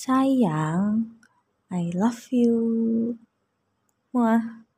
Sayang, I love you. Muah.